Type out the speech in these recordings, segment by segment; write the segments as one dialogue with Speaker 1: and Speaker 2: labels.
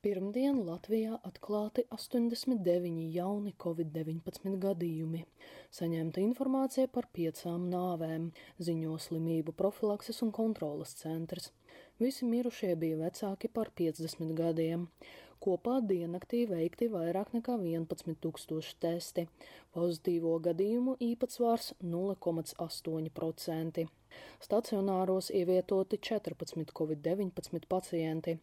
Speaker 1: Latvijā atklāti 89 jauni covid-19 gadījumi. Saņemta informācija par piecām nāvēm, ziņo slimību profilakses un kontrolas centrs. Visi mirušie bija vecāki par 50 gadiem. Kopā diennaktī veikti vairāk nekā 11 tūkstoši testi. Pozitīvo gadījumu īpatsvars 0,8%. Stacionāros ievietoti 14 covid-19 pacienti.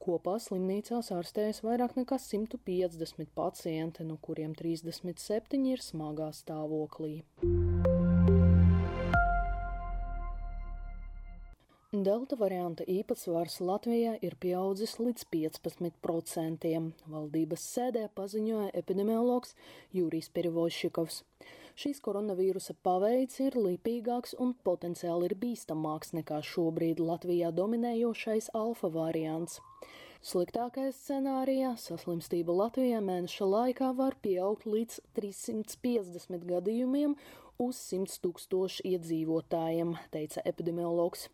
Speaker 1: Kopā slimnīcās ārstējas vairāk nekā 150 pacienti, no kuriem 37 ir smagā stāvoklī. Delta varianta īpatsvars Latvijā ir pieaudzis līdz 15%. Valdības sēdē paziņoja epidemiologs Jurijs Perivošikovs. Šīs koronavīrusa paveids ir lipīgāks un potenciāli ir bīstamāks nekā šobrīd Latvijā dominējošais alfa variants. Sliktākajā scenārijā saslimstība Latvijā mēneša laikā var pieaugt līdz 350 gadījumiem uz 100 tūkstošu iedzīvotājiem, teica epidemiologs.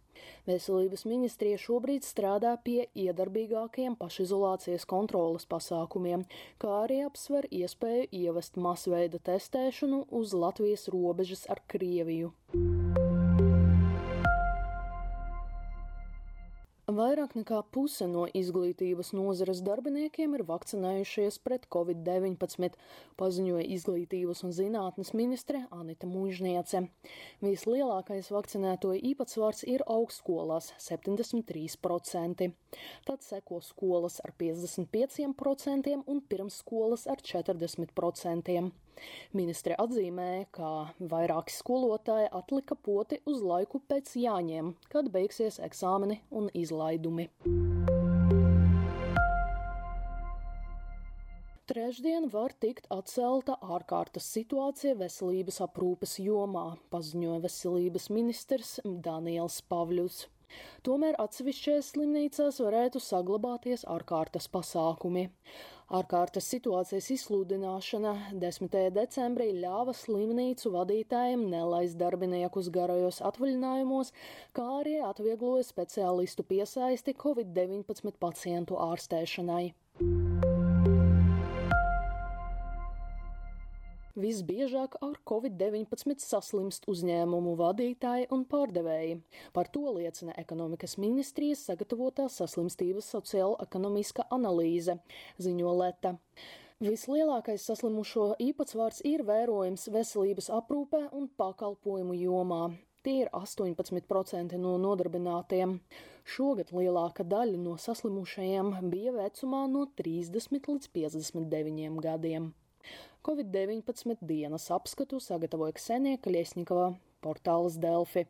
Speaker 1: Veselības ministrija šobrīd strādā pie iedarbīgākiem pašizolācijas kontrolas pasākumiem, kā arī apsver iespēju ievest masveida testēšanu uz Latvijas robežas ar Krieviju. Vairāk nekā puse no izglītības nozares darbiniekiem ir vakcinējušies pret covid-19, paziņoja izglītības un zinātnes ministre Anita Mūžniece. Vislielākais vakcinēto īpatsvars ir augstskolās - 73%. Tad seko skolas ar 55% un pirmsskolas ar 40%. Ministre atzīmēja, ka vairāki skolotāji atlika poti uz laiku pēc jāņem, kad beigsies eksāmeni un izlaidumi. Trešdien var tikt atcelta ārkārtas situācija veselības aprūpes jomā, paziņoja veselības ministrs Daniels Pavļus. Tomēr atsevišķās slimnīcās varētu saglabāties ārkārtas pasākumi. Ārkārtas situācijas izsludināšana 10. decembrī ļāva slimnīcu vadītājiem nelaist darbiniekus garajos atvaļinājumos, kā arī atviegloja speciālistu piesaisti Covid-19 pacientu ārstēšanai. Visbiežāk ar covid-19 saslimst uzņēmumu vadītāji un pārdevēji. Par to liecina ekonomikas ministrijas sagatavotā saslimstības sociāla-ekonomiska analīze, ziņo Leta. Vislielākais saslimušo īpatsvars ir vērojams veselības aprūpē un pakalpojumu jomā. Tie ir 18% no nodarbinātiem. Šogad lielākā daļa no saslimušajiem bija vecumā no 30 līdz 59 gadiem. Covid-19 dienas apskatu sagatavoja Ksenija Kaļiesnikova, portāls Delfi.